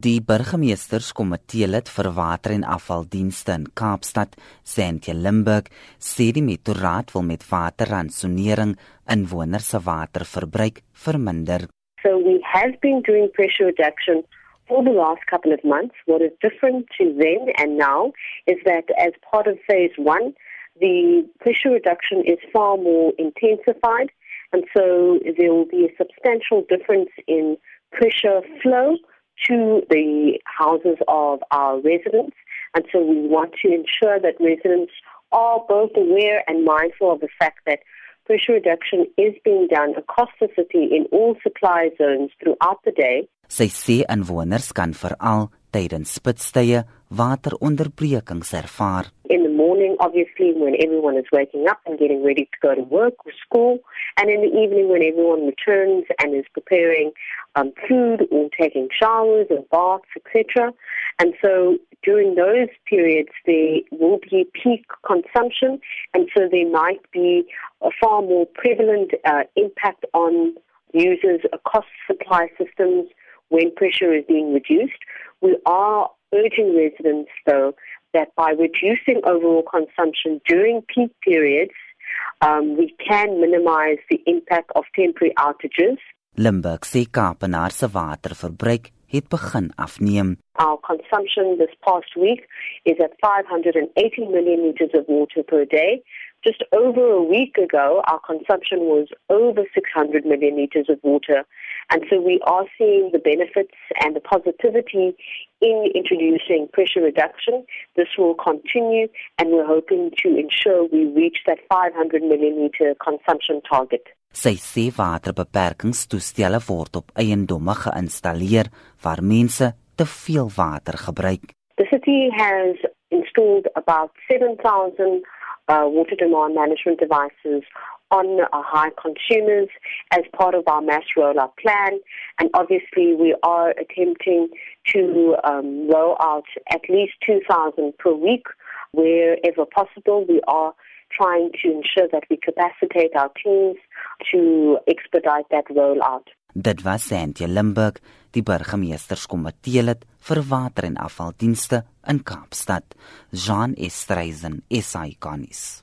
Die burgemeesterskomitee lid vir water en afvaldienste in Kaapstad, Santje Limburg, sê die metroraad wil met waterransonering inwoners se waterverbruik verminder. So we have been doing pressure reduction for the last couple of months. What is different to then and now is that as part of phase 1, the pressure reduction is far more intensified and so there will be a substantial difference in pressure flow to the houses of our residents. And so we want to ensure that residents are both aware and mindful of the fact that pressure reduction is being done across the city in all supply zones throughout the day. Sy sê inwoners kan veral tydens spitstye wateronderbrekings ervaar. In the morning obviously when everyone is waking up and getting ready to go to work or school and in the evening when everyone returns and is preparing um, food or taking showers or baths, etc. And so during those periods, there will be peak consumption, and so there might be a far more prevalent uh, impact on users across supply systems when pressure is being reduced. We are urging residents, though, that by reducing overall consumption during peak periods, um, we can minimize the impact of temporary outages Limburg se Kaapenaar se waterverbruik het begin afneem. Our consumption this past week is at 580 million liters of water per day. Just over a week ago, our consumption was over 600 million liters of water. And so we are seeing the benefits and the positivity in introducing pressure reduction. This will continue, and we're hoping to ensure we reach that 500 million liter consumption target. Sy sê waterbeperkingstoestelle word op eiendomme geïnstalleer waar mense te veel water gebruik. The city has installed about 7000 uh, water demand management devices on uh, high consumers as part of our mass rollout plan. And obviously, we are attempting to um, roll out at least 2,000 per week wherever possible. We are trying to ensure that we capacitate our teams to expedite that rollout. Dit was Santia Limburg, die burgemeesterskomitee lid vir water en afvaldienste in Kaapstad. Jean Estreisen, SAICanis.